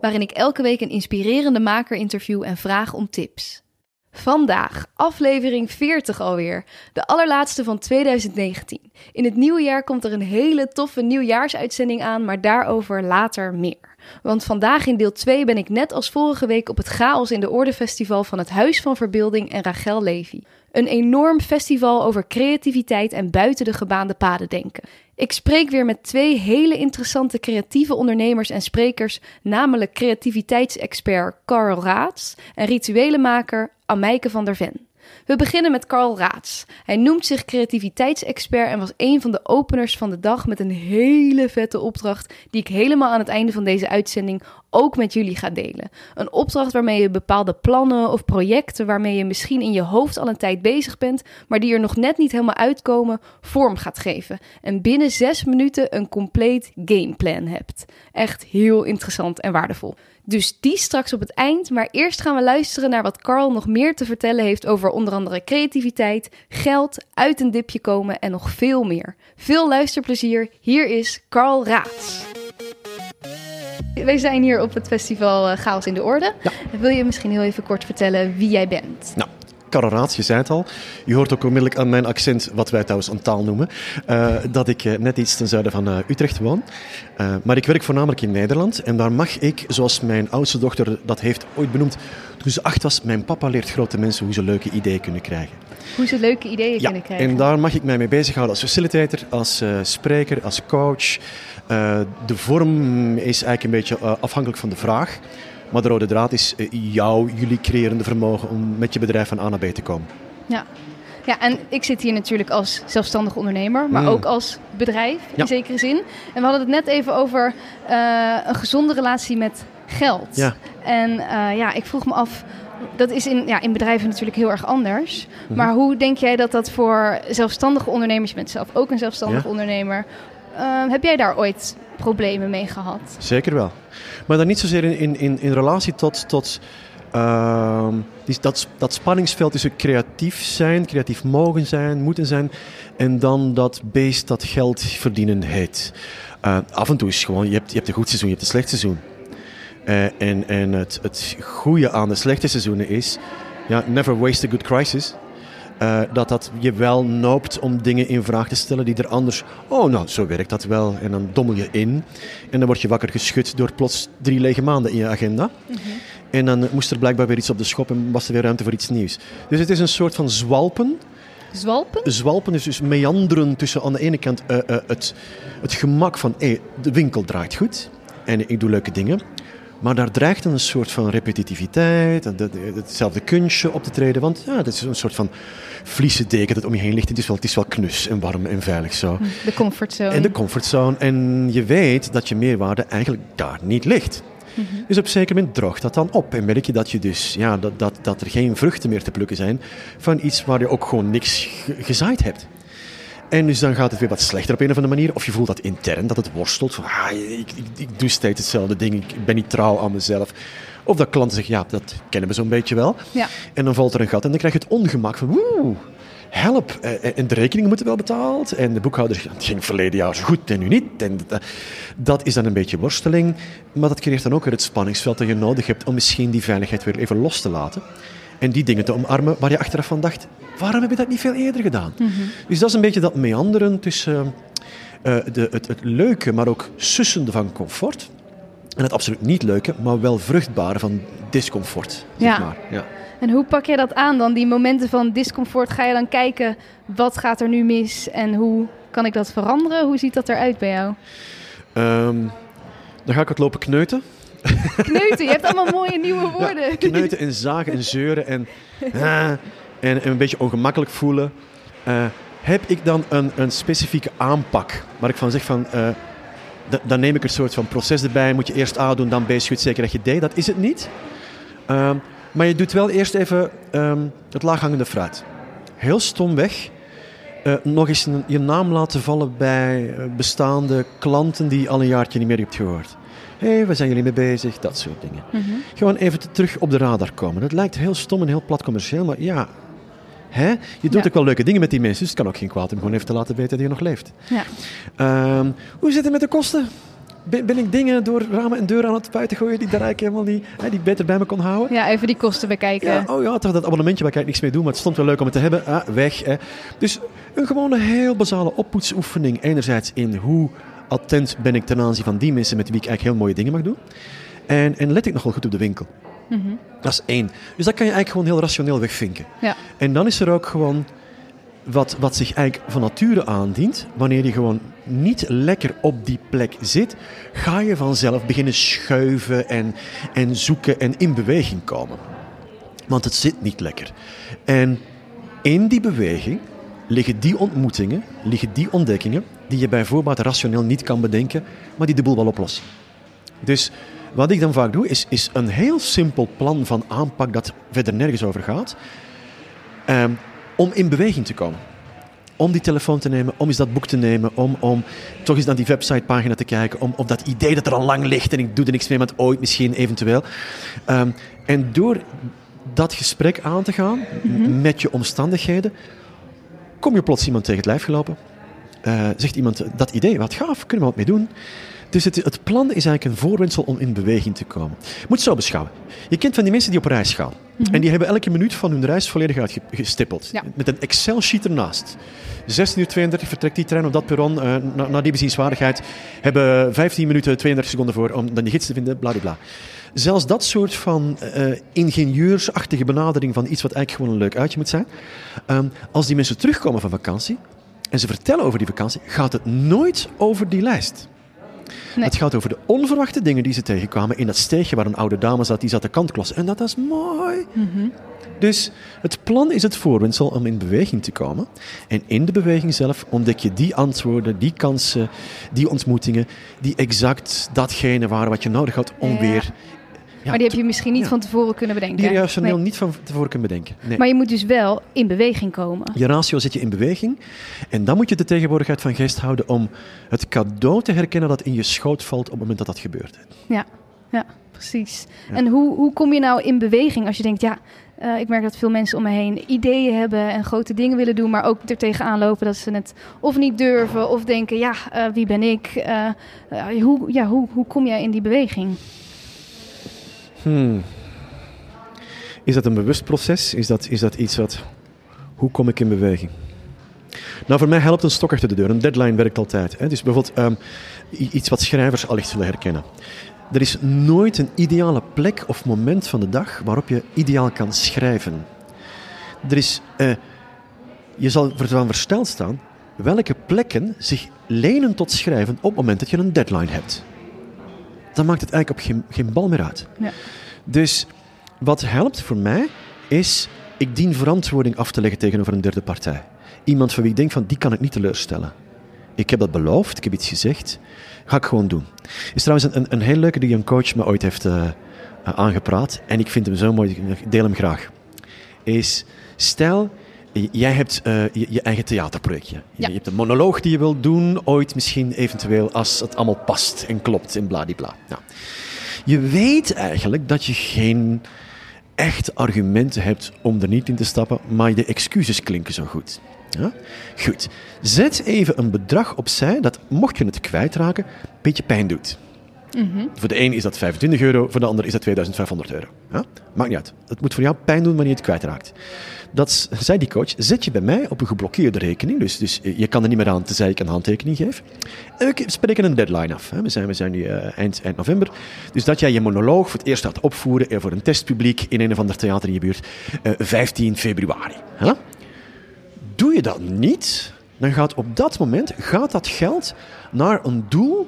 waarin ik elke week een inspirerende maker interview en vraag om tips. Vandaag, aflevering 40 alweer, de allerlaatste van 2019. In het nieuwe jaar komt er een hele toffe nieuwjaarsuitzending aan, maar daarover later meer. Want vandaag in deel 2 ben ik net als vorige week op het Chaos in de Orde Festival van het Huis van Verbeelding en Rachel Levy. Een enorm festival over creativiteit en buiten de gebaande paden denken. Ik spreek weer met twee hele interessante creatieve ondernemers en sprekers, namelijk creativiteitsexpert Carl Raats en rituelenmaker Amijke van der Ven. We beginnen met Carl Raats. Hij noemt zich creativiteitsexpert en was een van de openers van de dag met een hele vette opdracht die ik helemaal aan het einde van deze uitzending ook met jullie ga delen. Een opdracht waarmee je bepaalde plannen of projecten waarmee je misschien in je hoofd al een tijd bezig bent, maar die er nog net niet helemaal uitkomen, vorm gaat geven. En binnen zes minuten een compleet gameplan hebt. Echt heel interessant en waardevol. Dus die straks op het eind. Maar eerst gaan we luisteren naar wat Carl nog meer te vertellen heeft over onder andere creativiteit, geld, uit een dipje komen en nog veel meer. Veel luisterplezier. Hier is Carl Raats. Wij zijn hier op het festival eh, Chaos in de Orde. Ja. Wil je misschien heel even kort vertellen wie jij bent? Nou, Karel Raats, je zei het al. Je hoort ook onmiddellijk aan mijn accent, wat wij trouwens een taal noemen, eh, dat ik eh, net iets ten zuiden van eh, Utrecht woon. Maar ik werk voornamelijk in Nederland en daar mag ik, zoals mijn oudste dochter dat heeft ooit benoemd, toen ze acht was, mijn papa leert grote mensen hoe ze leuke ideeën kunnen krijgen. Hoe ze leuke ideeën Ja, kunnen krijgen. en daar mag ik mij mee bezighouden als facilitator, als spreker, als coach. De vorm is eigenlijk een beetje afhankelijk van de vraag. Maar de rode draad is eh, jouw, jullie creërende vermogen om met je bedrijf van A naar B te komen. Ja. ja, en ik zit hier natuurlijk als zelfstandig ondernemer, maar Mm. ook als bedrijf Ja. in zekere zin. En we hadden het net even over eh, een gezonde relatie met geld. Ja. En eh, ja, ik vroeg me af, dat is in, ja, in bedrijven natuurlijk heel erg anders. Mhm. Maar hoe denk jij dat dat voor zelfstandige ondernemers, je bent zelf ook een zelfstandig Ja. ondernemer, eh, heb jij daar ooit problemen mee gehad? Zeker wel. Maar dan niet zozeer in, in, in, in relatie tot, tot ehm, dat, dat spanningsveld tussen creatief zijn, creatief mogen zijn, moeten zijn, en dan dat beest dat geld verdienen heet. Eh, af en toe is gewoon, je hebt, je hebt een goed seizoen, je hebt een slecht seizoen. Eh, en en het, het goede aan de slechte seizoenen is, ja, never waste a good crisis. Eh, dat dat je wel noopt om dingen in vraag te stellen die er anders... Oh, nou, zo werkt dat wel. En dan dommel je in. En dan word je wakker geschud door plots drie lege maanden in je agenda. En dan moest er blijkbaar weer iets op de schop en was er weer ruimte voor iets nieuws. Dus het is een soort van zwalpen. Zwalpen? Zwalpen is dus meanderen tussen aan de ene kant eh, eh, het, het gemak van... Hey, de winkel draait goed en ik doe leuke dingen. Maar daar dreigt een soort van repetitiviteit, hetzelfde kunstje op te treden. Want ja, het is een soort van vliezen deken dat om je heen ligt. Het is wel, het is wel knus en warm en veilig zo. De comfortzone. En de comfortzone. En je weet dat je meerwaarde eigenlijk daar niet ligt. Dus op een zeker moment droogt dat dan op. En merk je dat, je dus, ja, dat, dat, dat er geen vruchten meer te plukken zijn van iets waar je ook gewoon niks ge- gezaaid hebt. En dus dan gaat het weer wat slechter op een of andere manier. Of je voelt dat intern, dat het worstelt. Van, ah, ik, ik, ik doe steeds hetzelfde ding, ik ben niet trouw aan mezelf. Of dat klanten zeggen, ja, dat kennen we zo'n beetje wel. Ja. En dan valt er een gat en dan krijg je het ongemak van, woe, help. Eh, En de rekeningen moeten wel betaald. En de boekhouder zegt, het ging verleden jaar zo goed en nu niet. En dat is dan een beetje worsteling. Maar dat creëert dan ook weer het spanningsveld dat je nodig hebt om misschien die veiligheid weer even los te laten. En die dingen te omarmen waar je achteraf van dacht, waarom heb je dat niet veel eerder gedaan? Dus dat is een beetje dat meanderen tussen eh, de, het, het leuke, maar ook sussende van comfort. En het absoluut niet leuke, maar wel vruchtbare van discomfort. Zeg Ja. maar. Ja. En hoe pak jij dat aan dan? Die momenten van discomfort, ga je dan kijken wat gaat er nu mis en hoe kan ik dat veranderen? Hoe ziet dat eruit bij jou? Ehm, dan ga ik het lopen kneuten. Kneuten, je hebt allemaal mooie nieuwe woorden. Ja, kneuten en zagen en zeuren en, en, en een beetje ongemakkelijk voelen. Eh, heb ik dan een, een specifieke aanpak waar ik van zeg van... da- dan neem ik een soort van proces erbij. Moet je eerst A doen, dan B, schud zeker dat je D. Dat is het niet. Ehm, Maar je doet wel eerst even ehm, het laaghangende fruit. Heel stomweg. eh nog eens een- je naam laten vallen bij bestaande klanten die je al een jaartje niet meer hebt gehoord. Hé, hey, waar zijn jullie mee bezig? Dat soort dingen. Gewoon even te- terug op de radar komen. Dat lijkt heel stom en heel plat commercieel, maar ja... Hè? Je doet Ja. ook wel leuke dingen met die mensen, dus het kan ook geen kwaad om gewoon even te laten weten dat je nog leeft. Ja. Ehm, hoe zit het met de kosten? Ben, ben ik dingen door ramen en deuren aan het buiten gooien die daar eigenlijk helemaal niet, hè, die ik beter bij me kon houden? ja, even die kosten bekijken. Ja, oh ja, toch dat abonnementje waar ik eigenlijk niks mee doe, maar het stond wel leuk om het te hebben. Ah, weg. Hè. Dus een gewone heel basale oppoetsoefening. Enerzijds in hoe attent ben ik ten aanzien van die mensen met wie ik eigenlijk heel mooie dingen mag doen. En, en let ik nog wel goed op de winkel. Mhm. Dat is één. Dus dat kan je eigenlijk gewoon heel rationeel wegvinken. Ja. En dan is er ook gewoon wat, wat zich eigenlijk van nature aandient. Wanneer je gewoon niet lekker op die plek zit, ga je vanzelf beginnen schuiven en, en zoeken en in beweging komen. Want het zit niet lekker. En in die beweging liggen die ontmoetingen, liggen die ontdekkingen, die je bij voorbaat rationeel niet kan bedenken, maar die de boel wel oplossen. Dus wat ik dan vaak doe, is, is een heel simpel plan van aanpak dat verder nergens over gaat. Ehm, om in beweging te komen. Om die telefoon te nemen, om eens dat boek te nemen, om, om toch eens naar die websitepagina te kijken, om op dat idee dat er al lang ligt en ik doe er niks mee, maar het ooit misschien eventueel. Ehm, en door dat gesprek aan te gaan met je omstandigheden, kom je plots iemand tegen het lijf gelopen. Eh, zegt iemand, dat idee, wat gaaf, kunnen we wat mee doen? Dus het, het plan is eigenlijk een voorwendsel om in beweging te komen. Moet zo beschouwen. Je kent van die mensen die op reis gaan. En die hebben elke minuut van hun reis volledig uitgestippeld. Ja. Met een Excel-sheet ernaast. 16 uur 32 vertrekt die trein op dat perron. eh na, na die bezienswaardigheid hebben 15 minuten 32 seconden voor om dan die gids te vinden. Bladibla. Zelfs dat soort van eh, ingenieursachtige benadering van iets wat eigenlijk gewoon een leuk uitje moet zijn. ehm, als die mensen terugkomen van vakantie en ze vertellen over die vakantie, gaat het nooit over die lijst. Nee. Het gaat over de onverwachte dingen die ze tegenkwamen in dat steegje waar een oude dame zat, die zat de kantklas. En dat is mooi. Dus het plan is het voorwendsel om in beweging te komen. En in de beweging zelf ontdek je die antwoorden, die kansen, die ontmoetingen, die exact datgene waren wat je nodig had om Ja. weer... Ja, maar die heb je misschien niet ja. van tevoren kunnen bedenken. die rationeel Nee. niet van tevoren kunt bedenken. Nee. Maar je moet dus wel in beweging komen. Je ratio zet je in beweging. En dan moet je de tegenwoordigheid van geest houden om het cadeau te herkennen dat in je schoot valt op het moment dat dat gebeurt. Ja, ja precies. En hoe, hoe kom je nou in beweging als je denkt, ja, eh, ik merk dat veel mensen om me heen ideeën hebben en grote dingen willen doen, maar ook er tegenaan lopen dat ze het of niet durven of denken, ja, eh, wie ben ik? Eh, hoe, ja, hoe, hoe kom jij in die beweging? Hmm. Is dat een bewust proces? Is dat, is dat iets wat... Hoe kom ik in beweging? Nou, voor mij helpt een stok achter de deur. Een deadline werkt altijd. Hè? Dus bijvoorbeeld ehm, iets wat schrijvers allicht zullen herkennen. Er is nooit een ideale plek of moment van de dag waarop je ideaal kan schrijven. Er is... eh, je zal ervan versteld staan welke plekken zich lenen tot schrijven op het moment dat je een deadline hebt. Dan maakt het eigenlijk op geen, geen bal meer uit. Ja. Dus wat helpt voor mij is, ik dien verantwoording af te leggen tegenover een derde partij. Iemand van wie ik denk van, die kan ik niet teleurstellen. Ik heb dat beloofd, ik heb iets gezegd, ga ik gewoon doen. is trouwens een, een heel leuke die een coach me ooit heeft eh, eh, aangepraat en ik vind hem zo mooi, ik deel hem graag. Is, stel, jij hebt eh, je, je eigen theaterprojectje. Ja. Je hebt een monoloog die je wilt doen, ooit misschien eventueel als het allemaal past en klopt en bladibla. Nou, je weet eigenlijk dat je geen echt argumenten hebt om er niet in te stappen, maar de excuses klinken zo goed. Ja? Goed. Zet even een bedrag opzij dat, mocht je het kwijtraken, een beetje pijn doet. Voor de een is dat 25 euro, voor de ander is dat 2500 euro. Ja? Maakt niet uit. Het moet voor jou pijn doen wanneer je het kwijtraakt. Dat zei die coach, zet je bij mij op een geblokkeerde rekening. Dus, dus je kan er niet meer aan tenzij ik een handtekening geef. En we spreken een deadline af. Hè. We, zijn, we zijn nu eh, eind, eind november. Dus dat jij je monoloog voor het eerst gaat opvoeren eh, voor een testpubliek in een of ander theater in je buurt. eh, 15 februari. Hè? Doe je dat niet, dan gaat op dat moment gaat dat geld naar een doel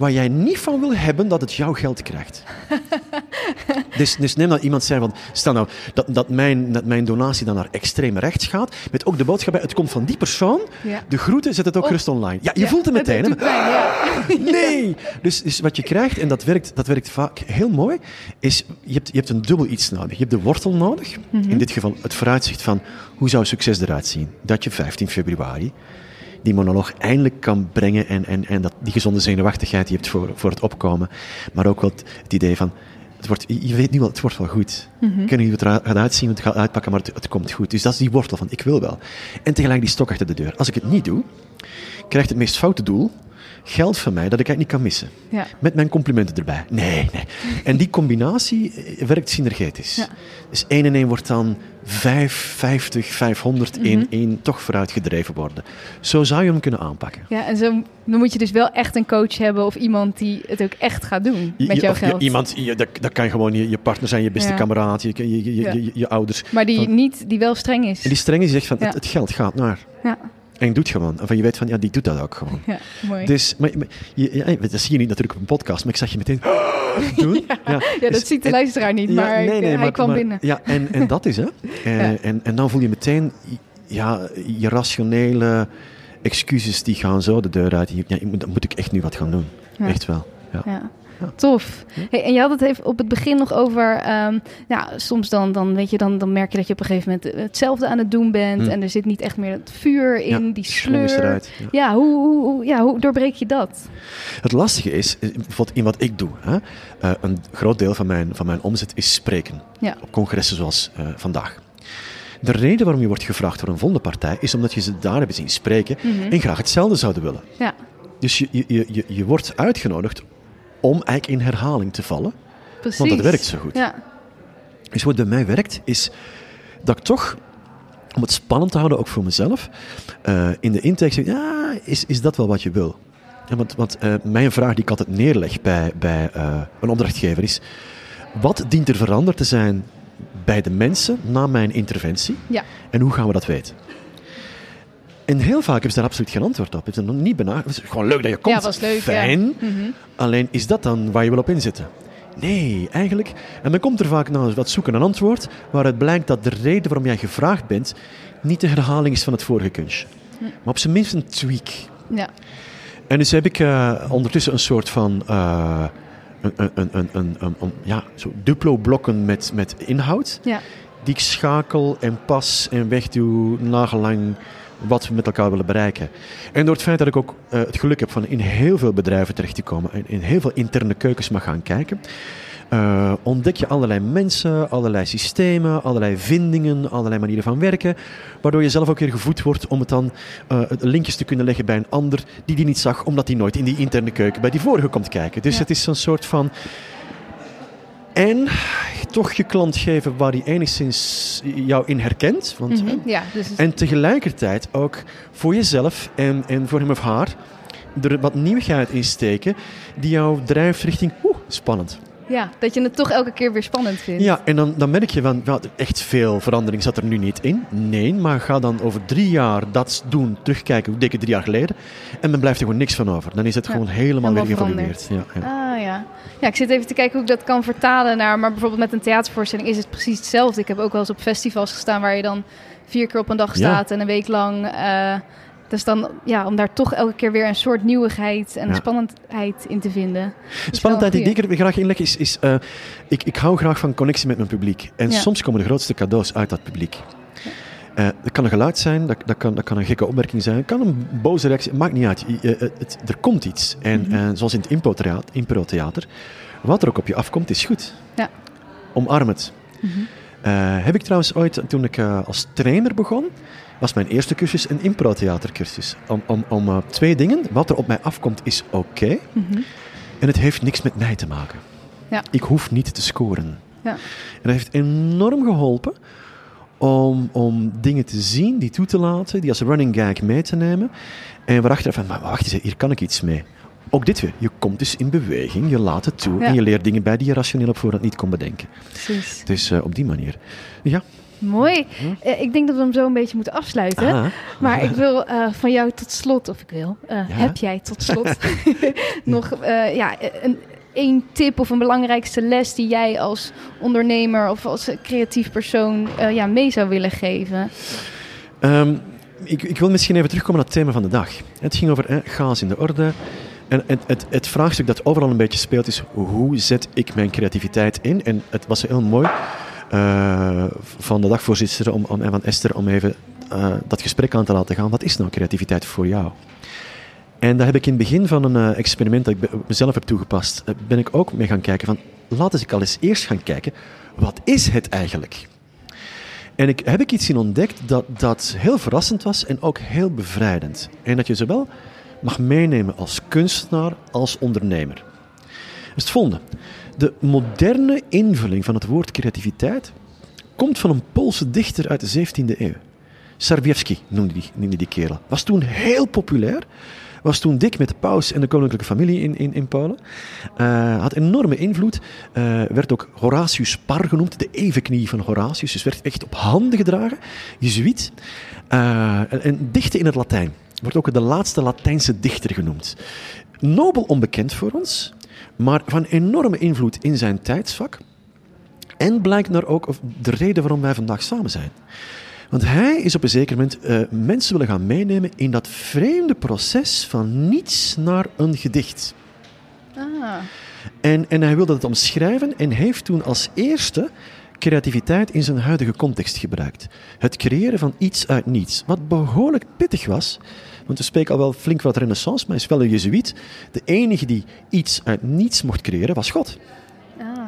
waar jij niet van wil hebben dat het jouw geld krijgt. dus, dus neem dat iemand zei van, stel nou dat, dat, mijn, dat mijn donatie dan naar extreem rechts gaat, met ook de boodschap bij, het komt van die persoon, Ja. de groeten, zet het ook gerust online. Ja, je Ja, voelt het meteen. Het, pijn, ja. Nee! Dus, dus wat je krijgt, en dat werkt, dat werkt vaak heel mooi, is je hebt, je hebt een dubbel iets nodig. Je hebt de wortel nodig, Mhm. in dit geval het vooruitzicht van hoe zou succes eruit zien. Dat je 15 februari die monoloog eindelijk kan brengen en, en, en dat, die gezonde zenuwachtigheid die je hebt voor, voor het opkomen. Maar ook wat het idee van, het wordt, je weet nu wel, het wordt wel goed. Ik weet niet hoe het eruit gaat uitzien, het gaat uitpakken, maar het, het komt goed. Dus dat is die wortel van, ik wil wel. En tegelijk die stok achter de deur. Als ik het niet doe, krijgt het meest foute doel geld van mij dat ik eigenlijk niet kan missen. Ja. Met mijn complimenten erbij. Nee, nee. En die combinatie eh, werkt synergetisch. Ja. Dus 1 en 1 wordt dan 5, 50, 500 Mhm. in 1 toch vooruitgedreven worden. Zo zou je hem kunnen aanpakken. Ja, en zo, dan moet je dus wel echt een coach hebben of iemand die het ook echt gaat doen met je- jouw je- geld. iemand, je, dat, dat kan gewoon je, je partner zijn, je beste Ja. kameraad, je, je, ouders. Maar die Van- niet, die wel streng is. En die strenge die zegt van, het, het geld gaat naar. Ja, En je doet gewoon. En van je weet van, ja, die doet dat ook gewoon. ja, mooi. Dus, maar, maar je, ja, dat zie je niet natuurlijk op een podcast, maar ik zag je meteen doen. Ja, ja, dat Dus- ziet de en- luisteraar niet, maar ik- hij maar- kwam maar- binnen. Ja, en, en dat is hè. Eh, Ja. en, en dan voel je meteen, ja, je rationele excuses die gaan zo de deur uit. Ja, moet, dan moet ik echt nu wat gaan doen. Echt wel. Ja. Ja. Tof. Hey, en je had het even op het begin nog over, ehm, ja, soms dan, dan, weet je, dan, dan merk je dat je op een gegeven moment hetzelfde aan het doen bent Hm. en er zit niet echt meer het vuur in, Ja, die sleur. eruit, ja. Ja, hoe, hoe, ja, hoe doorbreek je dat? Het lastige is, eh, bijvoorbeeld in wat ik doe, hè, eh, een groot deel van mijn, van mijn omzet is spreken. Op congressen zoals eh, vandaag. De reden waarom je wordt gevraagd voor een vondenpartij is omdat je ze daar hebben zien spreken Mhm. en graag hetzelfde zouden willen. Ja, Dus je, je, je, je- je wordt uitgenodigd om eigenlijk in herhaling te vallen. precies. Want dat werkt zo goed. Ja, Dus wat bij mij werkt, is dat ik toch, om het spannend te houden, ook voor mezelf, eh, in de intake zeg, ja, is, is dat wel wat je wil? Ja, want want eh, mijn vraag die ik altijd neerleg bij, bij eh, een opdrachtgever is, wat dient er veranderd te zijn bij de mensen na mijn interventie? ja, En hoe gaan we dat weten? En heel vaak hebben ze daar absoluut geen antwoord op. Hebben ze nog niet benaderd. Het is Gewoon leuk dat je komt. ja, was leuk. Fijn. Ja. Mhm. Alleen is dat dan waar je wil op inzetten? Nee, eigenlijk. En dan komt er vaak na wat zoeken een antwoord waaruit blijkt dat de reden waarom jij gevraagd bent niet de herhaling is van het vorige kunstje. Maar op zijn minst een tweak. ja. En dus heb ik eh, ondertussen een soort van eh, een, een, een, een, een, een- een- ja, zo duplo-blokken met, met inhoud ja. die ik schakel en pas en wegdoe nagelang wat we met elkaar willen bereiken. En door het feit dat ik ook eh, het geluk heb van in heel veel bedrijven terecht te komen en in heel veel interne keukens mag gaan kijken, eh, ontdek je allerlei mensen, allerlei systemen, allerlei vindingen, allerlei manieren van werken, waardoor je zelf ook weer gevoed wordt om het dan eh, linkjes te kunnen leggen bij een ander die die niet zag, omdat die nooit in die interne keuken bij die vorige komt kijken. Dus Ja. het is zo'n soort van en toch je klant geven waar hij enigszins jou in herkent. Want, Mhm. ja dus En tegelijkertijd ook voor jezelf en, en voor hem of haar er wat nieuwigheid in steken die jou drijft richting oeh, spannend. Ja, dat je het toch elke keer weer spannend vindt. Ja, en dan, dan merk je van, wel, echt veel verandering zat er nu niet in. Nee, maar ga dan over drie jaar dat doen, terugkijken, hoe dik het drie jaar geleden. En dan blijft er gewoon niks van over. Dan is het Ja, gewoon helemaal, helemaal weer geëvolueerd. Ja, ja. Ah ja. Ja, ik zit even te kijken hoe ik dat kan vertalen naar. Maar bijvoorbeeld met een theatervoorstelling is het precies hetzelfde. Ik heb ook wel eens op festivals gestaan waar je dan vier keer op een dag staat en een week lang. eh, dus dan, ja, om daar toch elke keer weer een soort nieuwigheid en Ja. spannendheid in te vinden. Dat Spannendheid die ik er graag inleg is, is eh, ik, ik hou graag van connectie met mijn publiek. En Ja. soms komen de grootste cadeaus uit dat publiek. Eh, dat kan een geluid zijn, dat, dat, kan, dat kan een gekke opmerking zijn, het kan een boze reactie, maakt niet uit. Het, er komt iets. En Mhm. eh, zoals in het improtheater, wat er ook op je afkomt, is goed. Ja. Omarm het. Mhm. Heb ik trouwens ooit, toen ik als trainer begon, was mijn eerste cursus een improtheatercursus. Om, om, om eh, twee dingen. Wat er op mij afkomt is oké. Mhm. En het heeft niks met mij te maken. Ja. Ik hoef niet te scoren. Ja. En dat heeft enorm geholpen om, om dingen te zien, die toe te laten, die als running gag mee te nemen. En waarachter van, maar wacht eens, hier kan ik iets mee. Ook dit weer. Je komt dus in beweging, je laat het toe Ja. en je leert dingen bij die je rationeel op voorhand niet kon bedenken. Precies. Dus eh, op die manier. Ja, Mooi. Uh, ik denk dat we hem zo een beetje moeten afsluiten. Maar ik wil uh, van jou tot slot, of ik wil, uh, ja. heb jij tot slot nog ja, een, één tip of een belangrijkste les die jij als ondernemer of als creatief persoon ja, mee zou willen geven? Um, ik, ik, wil misschien even terugkomen naar het thema van de dag. Het ging over eh, chaos in de orde. En het, het, het, vraagstuk dat overal een beetje speelt is: hoe zet ik mijn creativiteit in? En het was heel mooi uh, van de dagvoorzitter om, om, en van Esther om even uh, dat gesprek aan te laten gaan. Wat is nou creativiteit voor jou? En daar heb ik in het begin van een uh, experiment dat ik mezelf heb toegepast, ben ik ook mee gaan kijken van, laten ik al eens eerst gaan kijken, wat is het eigenlijk? En ik heb ik iets in ontdekt dat, dat heel verrassend was en ook heel bevrijdend. En dat je zowel mag meenemen als kunstenaar als ondernemer. Dus het volgende. De moderne invulling van het woord creativiteit komt van een Poolse dichter uit de 17e eeuw. Sarbiewski noemde die, die kerel. Was toen heel populair was toen dik met de paus en de koninklijke familie in, in, in Polen. Uh, had enorme invloed. Uh, werd ook Horatius Par genoemd, de evenknie van Horatius. Dus werd echt op handen gedragen. Jezuïet. Uh, en, en dichtte in het Latijn. Wordt ook de laatste Latijnse dichter genoemd. Nobel onbekend voor ons, maar van enorme invloed in zijn tijdsvak. En blijkt naar ook de reden waarom wij vandaag samen zijn. Want hij is op een zeker moment uh, mensen willen gaan meenemen in dat vreemde proces van niets naar een gedicht. Ah. En, en hij wilde het omschrijven en heeft toen als eerste creativiteit in zijn huidige context gebruikt. Het creëren van iets uit niets. Wat behoorlijk pittig was. Want we spreken al wel flink wat renaissance, maar hij is wel een jezuïet. De enige die iets uit niets mocht creëren was God.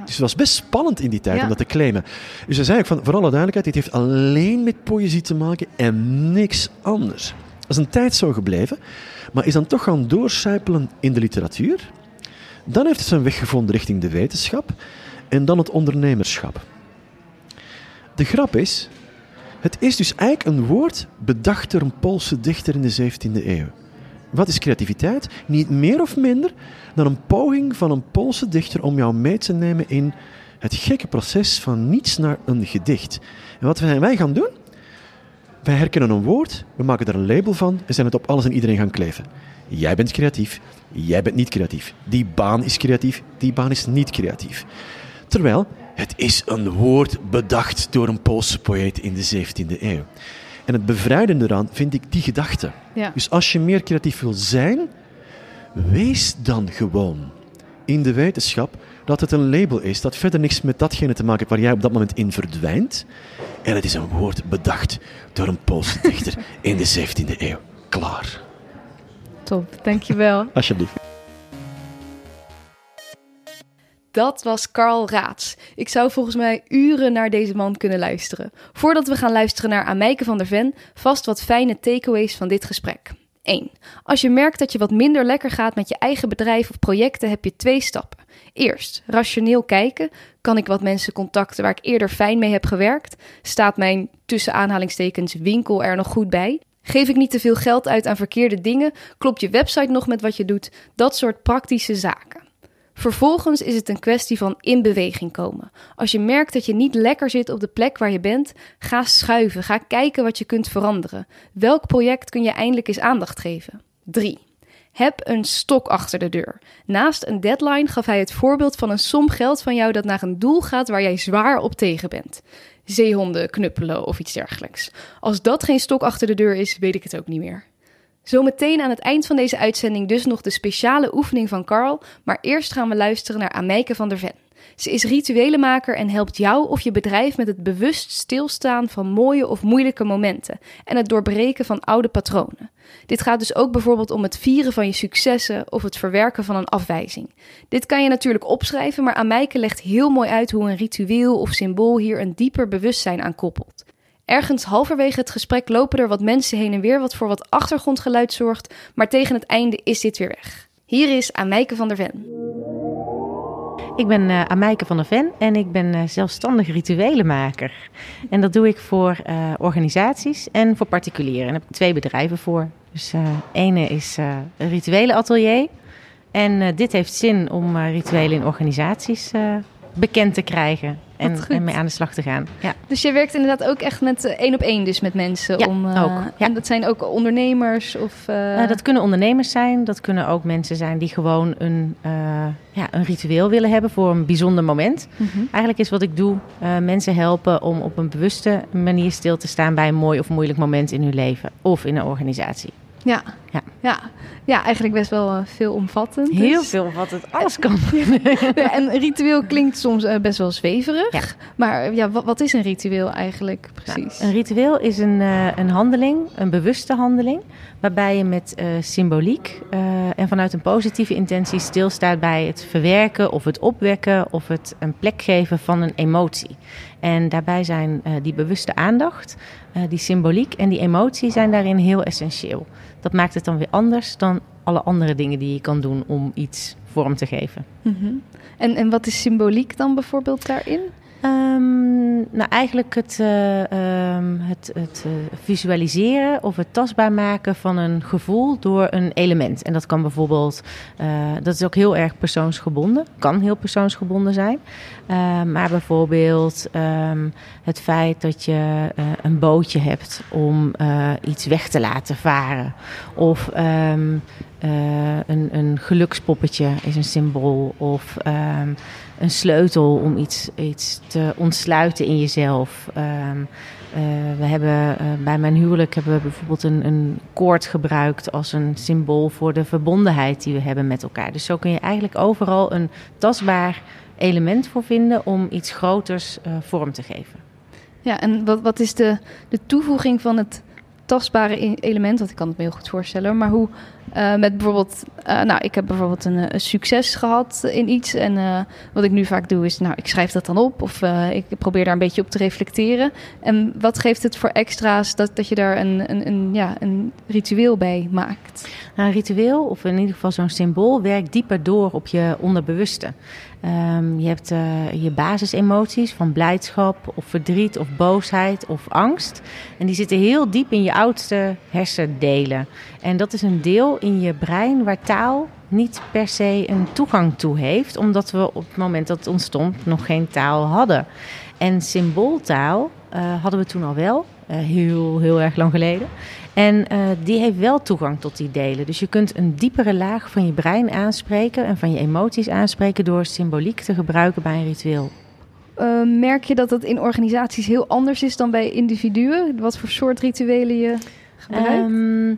Dus het was best spannend in die tijd om dat te claimen. Dus hij zei ook van, voor alle duidelijkheid, dit heeft alleen met poëzie te maken en niks anders. Dat is een tijd zo gebleven, maar is dan toch gaan doorcijpelen in de literatuur. Dan heeft het zijn weg gevonden richting de wetenschap en dan het ondernemerschap. De grap is, het is dus eigenlijk een woord bedacht door een Poolse dichter in de 17e eeuw. Wat is creativiteit? Niet meer of minder dan een poging van een Poolse dichter om jou mee te nemen in het gekke proces van niets naar een gedicht. En wat wij gaan doen? Wij herkennen een woord, we maken er een label van en zijn het op alles en iedereen gaan kleven. Jij bent creatief, jij bent niet creatief. Die baan is creatief, die baan is niet creatief. Terwijl het is een woord bedacht door een Poolse poëet in de 17e eeuw. En het bevrijdende eraan vind ik die gedachte. Ja. Dus als je meer creatief wil zijn, wees dan gewoon in de wetenschap dat het een label is dat verder niks met datgene te maken heeft waar jij op dat moment in verdwijnt. En het is een woord bedacht door een Poolse dichter in de 17e eeuw. Klaar. Top, dankjewel. Alsjeblieft. Dat was Karl Raats. Ik zou volgens mij uren naar deze man kunnen luisteren. Voordat we gaan luisteren naar Amijke van der Ven, vast wat fijne takeaways van dit gesprek. 1. Als je merkt dat je wat minder lekker gaat met je eigen bedrijf of projecten, heb je twee stappen. Eerst, rationeel kijken. Kan ik wat mensen contacten waar ik eerder fijn mee heb gewerkt? Staat mijn tussen aanhalingstekens winkel er nog goed bij? Geef ik niet te veel geld uit aan verkeerde dingen? Klopt je website nog met wat je doet? Dat soort praktische zaken. Vervolgens is het een kwestie van in beweging komen. Als je merkt dat je niet lekker zit op de plek waar je bent, ga schuiven. Ga kijken wat je kunt veranderen. Welk project kun je eindelijk eens aandacht geven? 3. Heb een stok achter de deur. Naast een deadline gaf hij het voorbeeld van een som geld van jou dat naar een doel gaat waar jij zwaar op tegen bent. Zeehonden knuppelen of iets dergelijks. Als dat geen stok achter de deur is, weet ik het ook niet meer. Zometeen aan het eind van deze uitzending dus nog de speciale oefening van Carl, maar eerst gaan we luisteren naar Amijke van der Ven. Ze is rituelenmaker en helpt jou of je bedrijf met het bewust stilstaan van mooie of moeilijke momenten en het doorbreken van oude patronen. Dit gaat dus ook bijvoorbeeld om het vieren van je successen of het verwerken van een afwijzing. Dit kan je natuurlijk opschrijven, maar Amijke legt heel mooi uit hoe een ritueel of symbool hier een dieper bewustzijn aan koppelt. Ergens halverwege het gesprek lopen er wat mensen heen en weer, wat voor wat achtergrondgeluid zorgt, maar tegen het einde is dit weer weg. Hier is Amijke van der Ven. Ik ben uh, van der Ven en ik ben uh, zelfstandig rituelenmaker. En dat doe ik voor uh, organisaties en voor particulieren. En daar heb ik twee bedrijven voor. Dus ene is een rituelenatelier. En dit heeft zin om rituelen in organisaties bekend te krijgen en, mee aan de slag te gaan. Ja. Dus je werkt inderdaad ook echt met eh, één op één dus met mensen? Ja, om, eh, ook, ja. En dat zijn ook ondernemers? Of, eh, dat kunnen ondernemers zijn, dat kunnen ook mensen zijn die gewoon een, ja, een ritueel willen hebben voor een bijzonder moment. mhm. Eigenlijk is wat ik doe, mensen helpen om op een bewuste manier stil te staan bij een mooi of moeilijk moment in hun leven of in een organisatie. Ja. Ja. Ja. Ja. eigenlijk best wel eh, veelomvattend. dus. Heel veel wat het alles kan. Ja, en ritueel klinkt soms eh, best wel zweverig. Ja. Maar eh, ja, wat, wat is een ritueel eigenlijk precies? Nou, een ritueel is een, een handeling, een bewuste handeling, waarbij je met symboliek en vanuit een positieve intentie stilstaat bij het verwerken of het opwekken of het een plek geven van een emotie. En daarbij zijn eh, die bewuste aandacht, eh, die symboliek en die emotie zijn daarin heel essentieel. Dat maakt het dan weer anders dan alle andere dingen die je kan doen om iets vorm te geven. Mhm. en, en wat is symboliek dan bijvoorbeeld daarin? Ehm, nou, eigenlijk het, eh, ehm, het, het eh, visualiseren of het tastbaar maken van een gevoel door een element. En dat kan bijvoorbeeld, eh, dat is ook heel erg persoonsgebonden, kan heel persoonsgebonden zijn. Eh, maar bijvoorbeeld ehm, het feit dat je een bootje hebt om iets weg te laten varen. Of ehm, een, een gelukspoppetje is een symbool. Of ehm, een sleutel om iets, iets te ontsluiten in jezelf. Ehm, eh, we hebben, eh, bij mijn huwelijk hebben we bijvoorbeeld een, een koord gebruikt als een symbool voor de verbondenheid die we hebben met elkaar. Dus zo kun je eigenlijk overal een tastbaar element voor vinden om iets groters eh, vorm te geven. Ja, en wat, wat is de, de toevoeging van het tastbare e- element? Want ik kan het me heel goed voorstellen. Maar hoe eh, met bijvoorbeeld... eh, nou, ik heb bijvoorbeeld een, eh, een succes gehad in iets. En wat ik nu vaak doe is... Nou, ik schrijf dat dan op. Of ik probeer daar een beetje op te reflecteren. En wat geeft het voor extra's dat, dat je daar een, een, een, ja, een ritueel bij maakt? Nou, een ritueel, of in ieder geval zo'n symbool, werkt dieper door op je onderbewuste. Ehm, je hebt eh, je basisemoties van blijdschap of verdriet of boosheid of angst. En die zitten heel diep in je oudste hersendelen. En dat is een deel in je brein waar taal niet per se een toegang toe heeft, omdat we op het moment dat het ontstond nog geen taal hadden. En symbooltaal eh, hadden we toen al wel, eh, heel, heel erg lang geleden. En eh, die heeft wel toegang tot die delen. Dus je kunt een diepere laag van je brein aanspreken en van je emoties aanspreken door symboliek te gebruiken bij een ritueel. Eh, merk je dat het in organisaties heel anders is dan bij individuen? Wat voor soort rituelen je gebruikt? Ehm,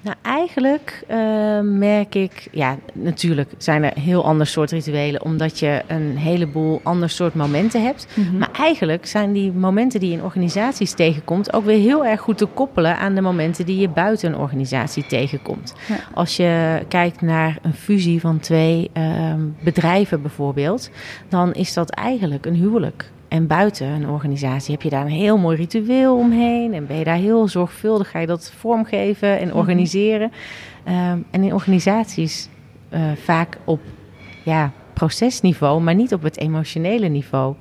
nou, eigenlijk eh, merk ik, ja, natuurlijk zijn er heel ander soort rituelen, omdat je een heleboel ander soort momenten hebt. Mhm. Maar eigenlijk zijn die momenten die je in organisaties tegenkomt ook weer heel erg goed te koppelen aan de momenten die je buiten een organisatie tegenkomt. Ja. Als je kijkt naar een fusie van twee ehm, bedrijven bijvoorbeeld, dan is dat eigenlijk een huwelijk. En buiten een organisatie heb je daar een heel mooi ritueel omheen. En ben je daar heel zorgvuldig, ga je dat vormgeven en organiseren. Ehm, en in organisaties eh, vaak op ja, procesniveau, maar niet op het emotionele niveau.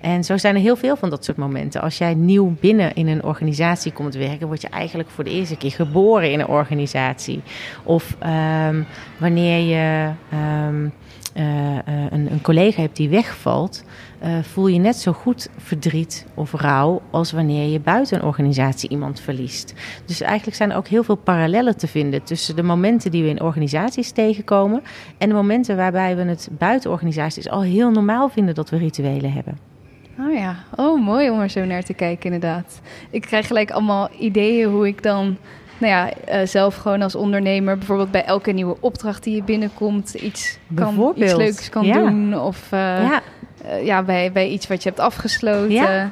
En zo zijn er heel veel van dat soort momenten. Als jij nieuw binnen in een organisatie komt werken, word je eigenlijk voor de eerste keer geboren in een organisatie. Of ehm, wanneer je ehm, eh, eh, een, een collega hebt die wegvalt, eh, voel je net zo goed verdriet of rouw als wanneer je buiten een organisatie iemand verliest. Dus eigenlijk zijn er ook heel veel parallellen te vinden tussen de momenten die we in organisaties tegenkomen en de momenten waarbij we het buiten organisaties al heel normaal vinden dat we rituelen hebben. Oh ja, oh mooi om er zo naar te kijken inderdaad. Ik krijg gelijk allemaal ideeën hoe ik dan, nou ja, eh, zelf gewoon als ondernemer bijvoorbeeld bij elke nieuwe opdracht die je binnenkomt iets, kan, iets leuks kan ja. doen. Of eh, ja, eh, ja, bij, bij iets wat je hebt afgesloten. Ja, Ja,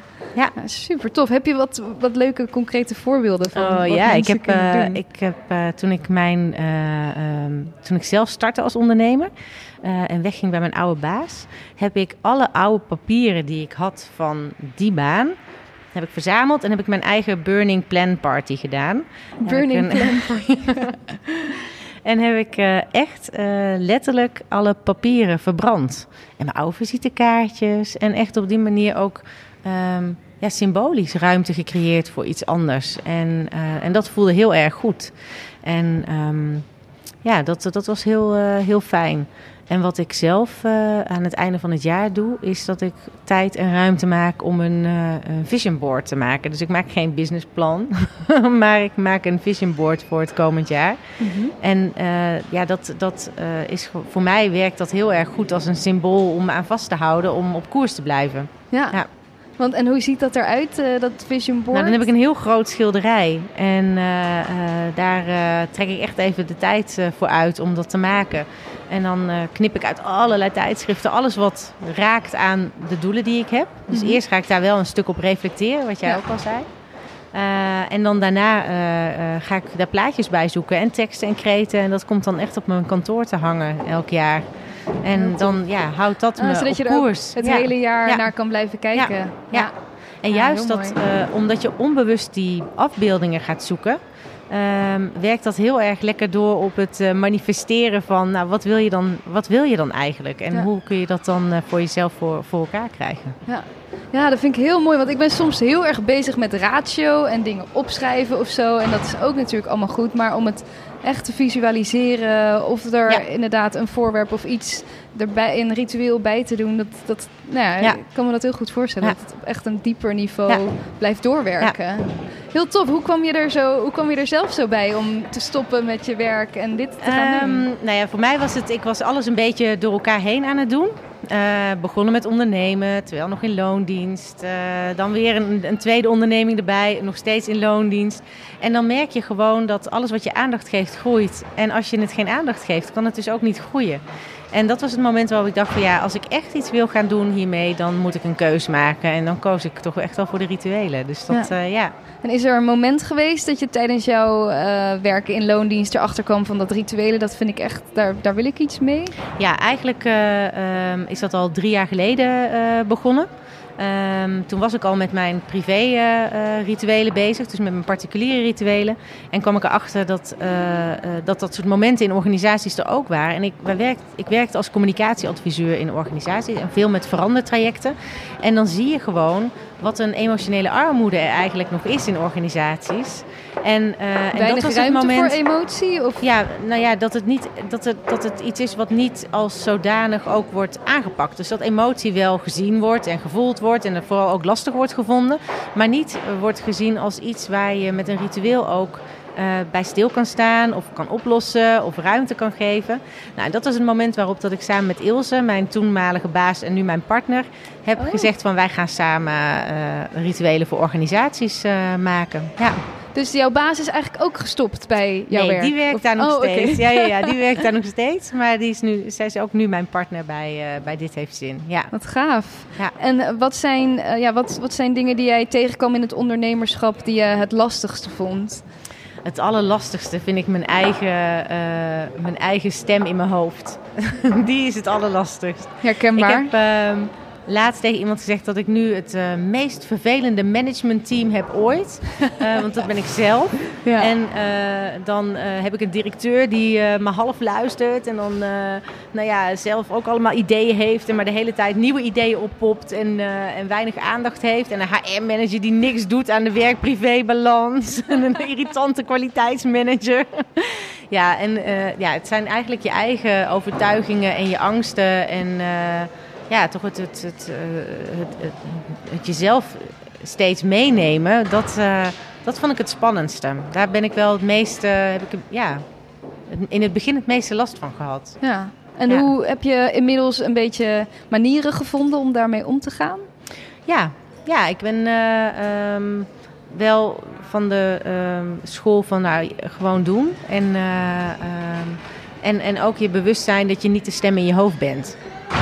ja. super tof. Heb je wat, wat leuke concrete voorbeelden van Oh wat ja, ik heb, eh, ik heb eh, toen ik mijn eh, ehm, toen ik zelf startte als ondernemer en wegging bij mijn oude baas, heb ik alle oude papieren die ik had van die baan heb ik verzameld en heb ik mijn eigen burning plan party gedaan. Burning een- Plan. En heb ik eh, echt eh, letterlijk alle papieren verbrand. En mijn oude visitekaartjes. En echt op die manier ook ehm, ja, symbolisch ruimte gecreëerd voor iets anders. En, eh, en dat voelde heel erg goed. En ehm, ja, dat, dat was heel, heel fijn. En wat ik zelf uh, aan het einde van het jaar doe, is dat ik tijd en ruimte maak om een, uh, een vision board te maken. Dus ik maak geen businessplan, maar ik maak een vision board voor het komend jaar. Mm -hmm. En uh, ja, dat, dat is voor mij werkt dat heel erg goed als een symbool om aan vast te houden om op koers te blijven. Ja. ja. Want, en hoe ziet dat eruit, uh, dat vision board? Nou, dan heb ik een heel groot schilderij. En uh, uh, daar trek ik echt even de tijd voor uit om dat te maken. En dan knip ik uit allerlei tijdschriften alles wat raakt aan de doelen die ik heb. Dus mm -hmm. eerst ga ik daar wel een stuk op reflecteren, wat jij ja. ook al zei. en dan daarna ga ik daar plaatjes bij zoeken en teksten en kreten. En dat komt dan echt op mijn kantoor te hangen elk jaar. En dan ja, houdt dat me Zodat op je er koers. het ja. hele jaar ja. naar kan blijven kijken. Ja. ja. En juist dat, uh, omdat je onbewust die afbeeldingen gaat zoeken, um, werkt dat heel erg lekker door op het uh, manifesteren van, nou, wat wil je dan, wat wil je dan eigenlijk? En hoe kun je dat dan uh, voor jezelf voor, voor elkaar krijgen? Ja. ja, dat vind ik heel mooi, want ik ben soms heel erg bezig met ratio en dingen opschrijven of zo. En dat is ook natuurlijk allemaal goed, maar om het echt te visualiseren of er ja. inderdaad een voorwerp of iets erbij een ritueel bij te doen, dat, dat nou ja, ja. ik kan me dat heel goed voorstellen. Dat het op echt een dieper niveau blijft doorwerken. Heel tof. Hoe kwam, je er zo, hoe kwam je er zelf zo bij om te stoppen met je werk en dit te gaan um, doen? Nou ja, voor mij was het, ik was alles een beetje door elkaar heen aan het doen. Uh, begonnen met ondernemen, terwijl nog in loondienst. Uh, dan weer een, een, tweede onderneming erbij, nog steeds in loondienst. En dan merk je gewoon dat alles wat je aandacht geeft groeit. En als je het geen aandacht geeft, kan het dus ook niet groeien. En dat was het moment waarop ik dacht van ja, als ik echt iets wil gaan doen hiermee, dan moet ik een keus maken. En dan koos ik toch echt wel voor de rituelen. Dus dat, ja. Uh, ja. En is er een moment geweest dat je tijdens jouw uh, werken in loondienst erachter kwam van dat rituelen, dat vind ik echt, daar, daar wil ik iets mee? Ja, eigenlijk uh, um, is dat al drie jaar geleden begonnen. Um, toen was ik al met mijn privé uh, uh, rituelen bezig, dus met mijn particuliere rituelen. En kwam ik erachter dat, uh, dat dat soort momenten in organisaties er ook waren. En ik, ik werkte als communicatieadviseur in organisaties en veel met verandertrajecten. En dan zie je gewoon wat een emotionele armoede er eigenlijk nog is in organisaties. En, en dat was het moment voor emotie? Of? Ja, nou ja, dat het, niet, dat, het, dat het iets is wat niet als zodanig ook wordt aangepakt. Dus dat emotie wel gezien wordt en gevoeld wordt en vooral ook lastig wordt gevonden, maar niet wordt gezien als iets waar je met een ritueel ook uh, bij stil kan staan of kan oplossen of ruimte kan geven. Nou, dat was het moment waarop dat ik samen met Ilse, mijn toenmalige baas en nu mijn partner, heb oh. gezegd van wij gaan samen uh, rituelen voor organisaties uh, maken. Ja. Dus jouw baas is eigenlijk ook gestopt bij jouw nee, werk? die werkt of... daar nog oh, steeds. Okay. Ja, ja, ja, die werkt daar nog steeds. Maar die is nu, zij is ook nu mijn partner bij, uh, bij Dit Heeft Zin. Ja. Wat gaaf. Ja. En wat zijn, uh, ja, wat, wat zijn dingen die jij tegenkwam in het ondernemerschap die je het lastigste vond? Het allerlastigste vind ik mijn eigen, uh, mijn eigen stem in mijn hoofd. die is het allerlastigst. Herkenbaar. Ik heb uh, laatst tegen iemand gezegd dat ik nu het uh, meest vervelende managementteam heb ooit. Uh, want dat ben ik zelf. Ja. En uh, dan heb ik een directeur die me half luistert. En dan nou ja, zelf ook allemaal ideeën heeft. En maar de hele tijd nieuwe ideeën oppopt. En, en weinig aandacht heeft. En een HR-manager die niks doet aan de werk-privé-balans. en een irritante kwaliteitsmanager. ja, en ja, het zijn eigenlijk je eigen overtuigingen en je angsten. En ja, toch het, het, het, het, het, jezelf steeds meenemen, dat, uh, dat vond ik het spannendste. Daar ben ik wel het meeste, heb ik ja, in het begin het meeste last van gehad. Ja. En ja. hoe heb je inmiddels een beetje manieren gevonden om daarmee om te gaan? Ja, ja ik ben uh, um, wel van de um, school van nou, gewoon doen. En, uh, um, en, en ook je bewust zijn dat je niet de stem in je hoofd bent.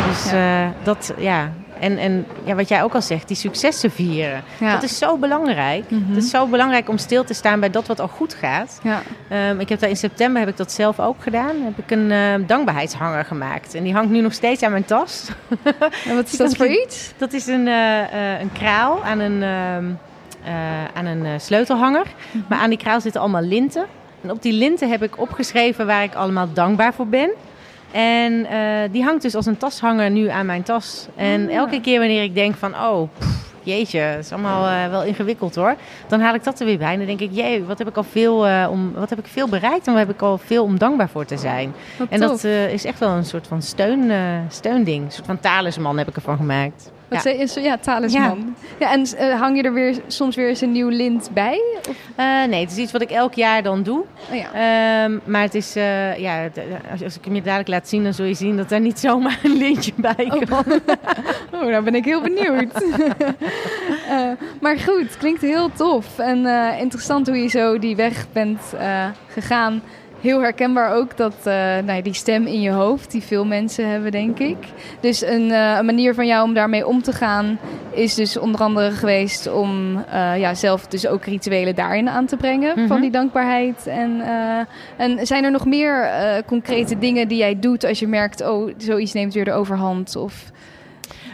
Dus. Uh, dat, ja. En, en ja, wat jij ook al zegt, die successen vieren. Dat is zo belangrijk. Mm -hmm. Het is zo belangrijk om stil te staan bij dat wat al goed gaat. Ja. Um, ik heb daar in september heb ik dat zelf ook gedaan. Heb ik een uh, dankbaarheidshanger gemaakt. En die hangt nu nog steeds aan mijn tas. En wat is dat voor iets? Dat is een, uh, een kraal aan een, aan een sleutelhanger. -hmm. Maar aan die kraal zitten allemaal linten. En op die linten heb ik opgeschreven waar ik allemaal dankbaar voor ben. En uh, die hangt dus als een tashanger nu aan mijn tas. En oh, elke keer wanneer ik denk van, oh, pff, jeetje, het is allemaal eh, wel ingewikkeld hoor. Dan haal ik dat er weer bij en dan denk ik, jee, wat heb ik al veel, uh, om, wat heb ik veel bereikt en wat heb ik al veel om dankbaar voor te zijn. Wat En tof. dat eh, is echt wel een soort van steun, eh, steunding, een soort van talisman heb ik ervan gemaakt. Wat ja. zei Ja, talisman. Ja. en eh, hang je er weer soms weer eens een nieuw lint bij? Of, Eh, nee, het is iets wat ik elk jaar dan doe. oh ja. Ehm, maar het is, eh, ja, als, als ik hem je dadelijk laat zien, dan zul je zien dat daar niet zomaar een lintje bij Oh. kan. Oh, nou ben ik heel benieuwd. Maar goed, klinkt heel tof. En interessant hoe je zo die weg bent gegaan. Heel herkenbaar ook dat, eh, nou die stem in je hoofd, die veel mensen hebben, denk ik. Dus een, eh, een manier van jou om daarmee om te gaan, is dus onder andere geweest om eh, ja, zelf dus ook rituelen daarin aan te brengen. Mhm. Van die dankbaarheid. En, en zijn er nog meer concrete dingen die jij doet als je merkt, oh, zoiets neemt weer de overhand? Of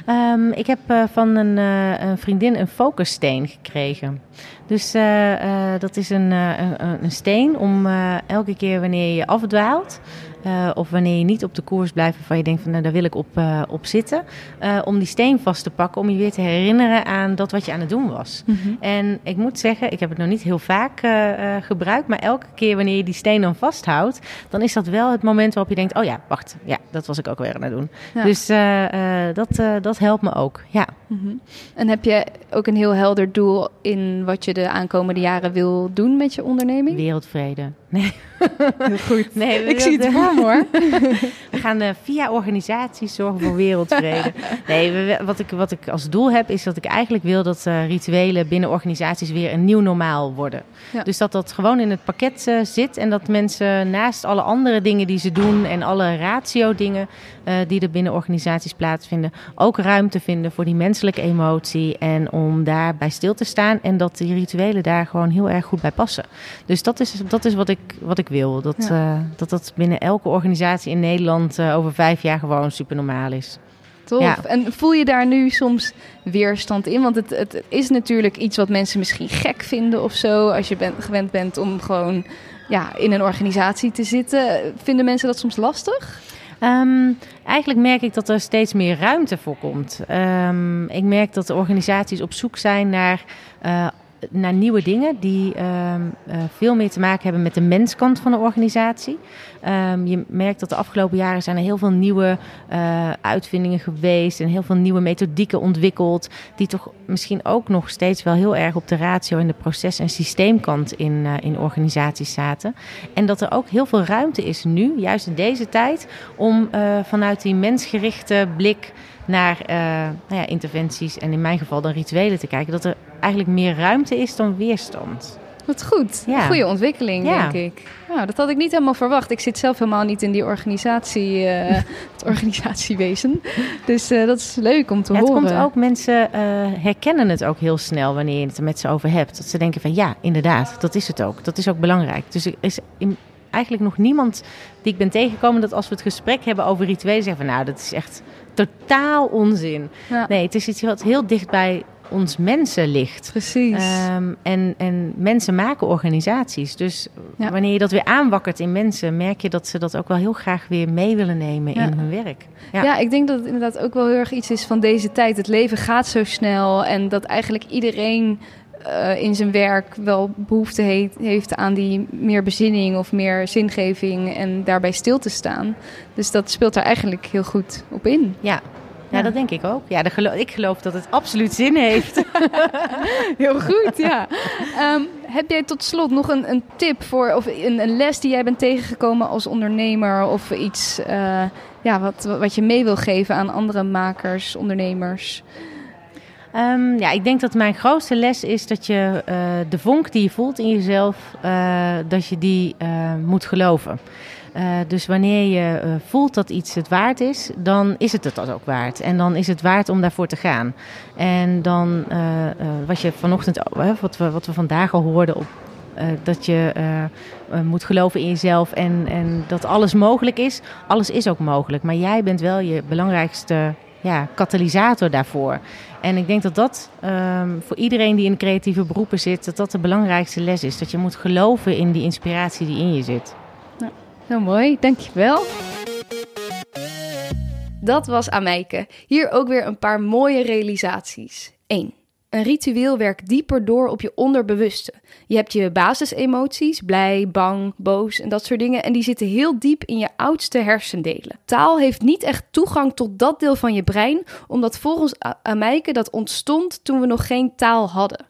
Ehm, ik heb eh, van een, eh, een vriendin een focussteen gekregen. Dus eh, dat is een, een, een steen om elke keer wanneer je afdwaalt... eh, of wanneer je niet op de koers blijft waarvan je denkt van nou, daar wil ik op, eh, op zitten... eh, om die steen vast te pakken, om je weer te herinneren aan dat wat je aan het doen was. En ik moet zeggen, ik heb het nog niet heel vaak gebruikt, maar elke keer wanneer je die steen dan vasthoudt, dan is dat wel het moment waarop je denkt: oh ja, wacht, ja, dat was ik ook weer aan het doen. Ja. Dus dat, dat helpt me ook. Ja. Mhm. En heb je ook een heel helder doel in wat je de aankomende jaren wil doen met je onderneming? Wereldvrede. Nee, Heel goed. nee Ik zie het voor me hoor. We gaan eh, via organisaties zorgen voor wereldvrede. Nee, we- wat, ik, wat ik als doel heb, is dat ik eigenlijk wil dat eh, rituelen binnen organisaties weer een nieuw normaal worden. Ja. Dus dat dat gewoon in het pakket eh, zit en dat mensen naast alle andere dingen die ze doen en alle ratio-dingen eh, die er binnen organisaties plaatsvinden, ook ruimte vinden voor die menselijke emotie en om daarbij stil te staan en dat die rituelen daar gewoon heel erg goed bij passen. Dus dat is, dat is wat, ik, wat ik wil. Dat, Ja. eh, dat dat binnen elke organisatie in Nederland eh, over vijf jaar gewoon super normaal is. Tof. Ja. En voel je daar nu soms weerstand in? Want het, het is natuurlijk iets wat mensen misschien gek vinden of zo. Als je bent, gewend bent om gewoon ja, in een organisatie te zitten. Vinden mensen dat soms lastig? Ehm, eigenlijk merk ik dat er steeds meer ruimte voor komt. Ehm, ik merk dat de organisaties op zoek zijn naar, eh, naar nieuwe dingen die ehm, eh, veel meer te maken hebben met de menskant van de organisatie. Ehm, je merkt dat de afgelopen jaren zijn er heel veel nieuwe eh, uitvindingen geweest en heel veel nieuwe methodieken ontwikkeld, die toch misschien ook nog steeds wel heel erg op de ratio en de proces- en systeemkant in, eh, in organisaties zaten. En dat er ook heel veel ruimte is nu, juist in deze tijd, om eh, vanuit die mensgerichte blik naar nou ja, interventies en in mijn geval dan rituelen te kijken. Dat er eigenlijk meer ruimte is dan weerstand. Wat goed. Ja. Goede ontwikkeling, Ja. denk ik. Nou, dat had ik niet helemaal verwacht. Ik zit zelf helemaal niet in die organisatie, eh, het organisatiewezen. Dus eh, dat is leuk om te Ja, het horen. komt ook, mensen eh, herkennen het ook heel snel wanneer je het er met ze over hebt. Dat ze denken van ja, inderdaad, dat is het ook. Dat is ook belangrijk. Dus er is in- eigenlijk nog niemand die ik ben tegengekomen dat als we het gesprek hebben over rituelen zeggen van nou, dat is echt totaal onzin. Ja, Nee, het is iets wat heel dicht bij ons mensen ligt. precies. Ehm, en, en mensen maken organisaties. Dus Ja. wanneer je dat weer aanwakkert in mensen, merk je dat ze dat ook wel heel graag weer mee willen nemen Ja. in hun werk. ja. ja. ik denk dat het inderdaad ook wel heel erg iets is van deze tijd. Het leven gaat zo snel en dat eigenlijk iedereen eh, in zijn werk wel behoefte he- heeft aan die meer bezinning of meer zingeving en daarbij stil te staan. Dus dat speelt daar eigenlijk heel goed op in. Ja. Ja, dat denk ik ook. Ja, de gelo- ik geloof dat het absoluut zin heeft. Heel goed, ja. Ehm, heb jij tot slot nog een, een tip voor, of een, een les die jij bent tegengekomen als ondernemer, of iets eh, ja, wat, wat je mee wil geven aan andere makers, ondernemers? Ehm, ja, ik denk dat mijn grootste les is dat je eh, de vonk die je voelt in jezelf, eh, dat je die moet geloven. Eh, dus wanneer je eh, voelt dat iets het waard is, dan is het het ook waard. En dan is het waard om daarvoor te gaan. En dan, eh, wat je vanochtend, wat, we, wat we vandaag al hoorden op dat je moet geloven in jezelf en, en dat alles mogelijk is. Alles is ook mogelijk, maar jij bent wel je belangrijkste ja, katalysator daarvoor. En ik denk dat dat ehm, voor iedereen die in creatieve beroepen zit, dat dat de belangrijkste les is. Dat je moet geloven in die inspiratie die in je zit. Heel mooi, dankjewel. Dat was Amijke. Hier ook weer een paar mooie realisaties. 1. Een ritueel werkt dieper door op je onderbewuste. Je hebt je basisemoties, blij, bang, boos en dat soort dingen. En die zitten heel diep in je oudste hersendelen. Taal heeft niet echt toegang tot dat deel van je brein, omdat volgens Amijke dat ontstond toen we nog geen taal hadden.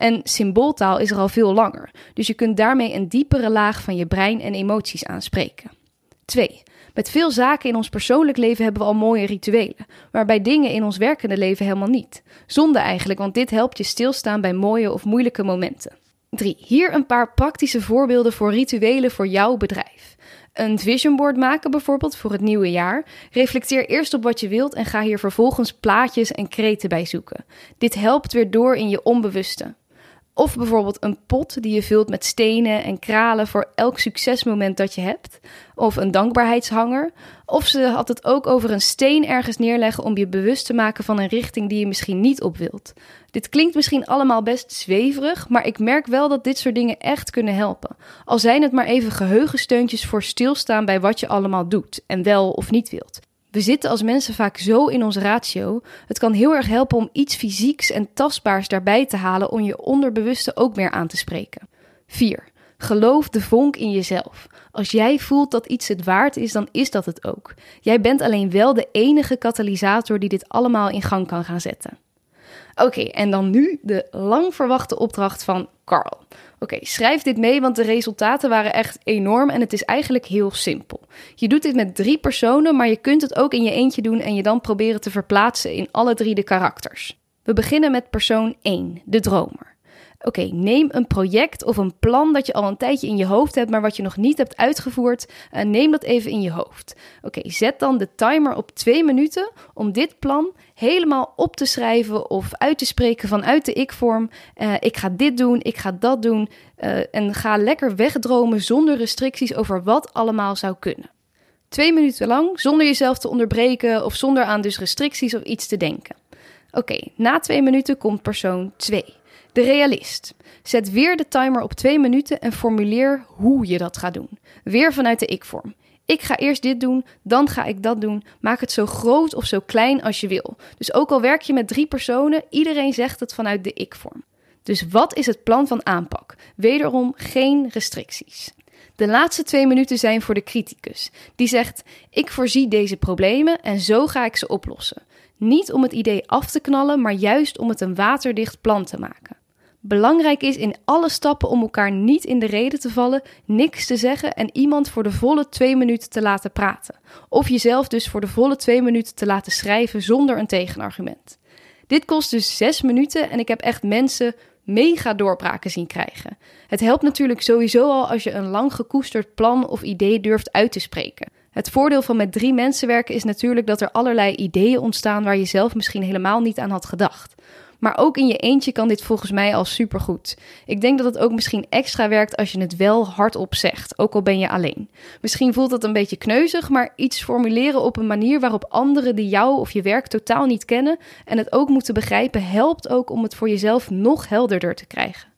En symbooltaal is er al veel langer. Dus je kunt daarmee een diepere laag van je brein en emoties aanspreken. 2. Met veel zaken in ons persoonlijk leven hebben we al mooie rituelen, maar bij dingen in ons werkende leven helemaal niet. Zonde eigenlijk, want dit helpt je stilstaan bij mooie of moeilijke momenten. 3. Hier een paar praktische voorbeelden voor rituelen voor jouw bedrijf. Een vision board maken bijvoorbeeld voor het nieuwe jaar. Reflecteer eerst op wat je wilt en ga hier vervolgens plaatjes en kreten bij zoeken. Dit helpt weer door in je onbewuste. Of bijvoorbeeld een pot die je vult met stenen en kralen voor elk succesmoment dat je hebt. Of een dankbaarheidshanger. Of ze had het ook over een steen ergens neerleggen om je bewust te maken van een richting die je misschien niet op wilt. Dit klinkt misschien allemaal best zweverig, maar ik merk wel dat dit soort dingen echt kunnen helpen. Al zijn het maar even geheugensteuntjes voor stilstaan bij wat je allemaal doet en wel of niet wilt. We zitten als mensen vaak zo in ons ratio. Het kan heel erg helpen om iets fysieks en tastbaars daarbij te halen om je onderbewuste ook meer aan te spreken. 4. Geloof de vonk in jezelf. Als jij voelt dat iets het waard is, dan is dat het ook. Jij bent alleen wel de enige katalysator die dit allemaal in gang kan gaan zetten. Oké, en dan nu de lang verwachte opdracht van Carl. Oké, schrijf dit mee, want de resultaten waren echt enorm en het is eigenlijk heel simpel. Je doet dit met drie personen, maar je kunt het ook in je eentje doen en je dan proberen te verplaatsen in alle drie de karakters. We beginnen met persoon 1, de dromer. Oké, neem een project of een plan dat je al een tijdje in je hoofd hebt, maar wat je nog niet hebt uitgevoerd. Uh, neem dat even in je hoofd. Oké, zet dan de timer op twee minuten om dit plan helemaal op te schrijven of uit te spreken vanuit de ik-vorm. Uh, ik ga dit doen, ik ga dat doen. Uh, en ga lekker wegdromen zonder restricties over wat allemaal zou kunnen. Twee minuten lang, zonder jezelf te onderbreken of zonder aan dus restricties of iets te denken. Oké, na twee minuten komt persoon 2. De realist. Zet weer de timer op twee minuten en formuleer hoe je dat gaat doen. Weer vanuit de ik-vorm. Ik ga eerst dit doen, dan ga ik dat doen. Maak het zo groot of zo klein als je wil. Dus ook al werk je met drie personen, iedereen zegt het vanuit de ik-vorm. Dus wat is het plan van aanpak? Wederom geen restricties. De laatste twee minuten zijn voor de criticus. Die zegt: Ik voorzie deze problemen en zo ga ik ze oplossen. Niet om het idee af te knallen, maar juist om het een waterdicht plan te maken. Belangrijk is in alle stappen om elkaar niet in de reden te vallen, niks te zeggen en iemand voor de volle twee minuten te laten praten. Of jezelf dus voor de volle twee minuten te laten schrijven zonder een tegenargument. Dit kost dus zes minuten en ik heb echt mensen mega doorbraken zien krijgen. Het helpt natuurlijk sowieso al als je een lang gekoesterd plan of idee durft uit te spreken. Het voordeel van met drie mensen werken is natuurlijk dat er allerlei ideeën ontstaan waar je zelf misschien helemaal niet aan had gedacht. Maar ook in je eentje kan dit volgens mij al supergoed. Ik denk dat het ook misschien extra werkt als je het wel hardop zegt, ook al ben je alleen. Misschien voelt dat een beetje kneuzig, maar iets formuleren op een manier waarop anderen die jou of je werk totaal niet kennen en het ook moeten begrijpen, helpt ook om het voor jezelf nog helderder te krijgen.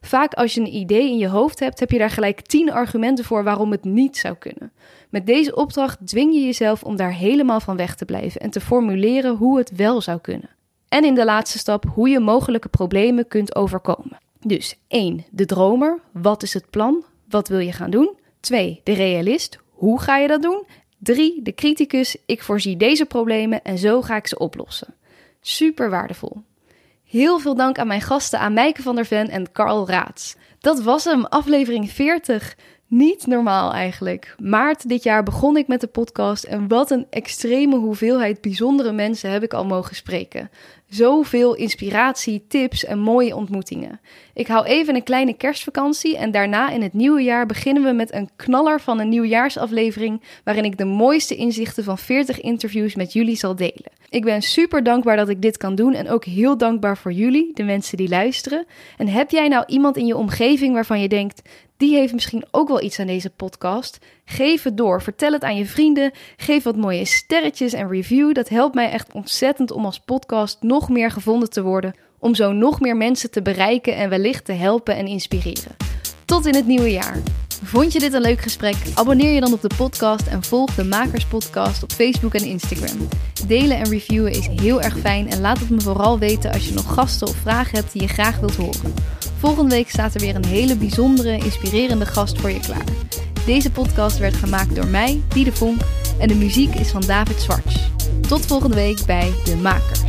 Vaak als je een idee in je hoofd hebt, heb je daar gelijk tien argumenten voor waarom het niet zou kunnen. Met deze opdracht dwing je jezelf om daar helemaal van weg te blijven en te formuleren hoe het wel zou kunnen. En in de laatste stap hoe je mogelijke problemen kunt overkomen. Dus 1. De dromer. Wat is het plan? Wat wil je gaan doen? 2. De realist. Hoe ga je dat doen? 3. De criticus. Ik voorzie deze problemen en zo ga ik ze oplossen. Super waardevol. Heel veel dank aan mijn gasten, aan Mijke van der Ven en Carl Raats. Dat was hem, aflevering 40. Niet normaal eigenlijk. Maart dit jaar begon ik met de podcast en wat een extreme hoeveelheid bijzondere mensen heb ik al mogen spreken. Zoveel inspiratie, tips en mooie ontmoetingen. Ik hou even een kleine kerstvakantie en daarna in het nieuwe jaar beginnen we met een knaller van een nieuwjaarsaflevering waarin ik de mooiste inzichten van 40 interviews met jullie zal delen. Ik ben super dankbaar dat ik dit kan doen en ook heel dankbaar voor jullie, de mensen die luisteren. En heb jij nou iemand in je omgeving waarvan je denkt, die heeft misschien ook wel iets aan deze podcast. Geef het door. Vertel het aan je vrienden. Geef wat mooie sterretjes en review. Dat helpt mij echt ontzettend om als podcast nog meer gevonden te worden. Om zo nog meer mensen te bereiken en wellicht te helpen en inspireren. Tot in het nieuwe jaar. Vond je dit een leuk gesprek? Abonneer je dan op de podcast en volg de Makers Podcast op Facebook en Instagram. Delen en reviewen is heel erg fijn en laat het me vooral weten als je nog gasten of vragen hebt die je graag wilt horen. Volgende week staat er weer een hele bijzondere, inspirerende gast voor je klaar. Deze podcast werd gemaakt door mij, Diede Vonk, en de muziek is van David Zwarts. Tot volgende week bij De Makers.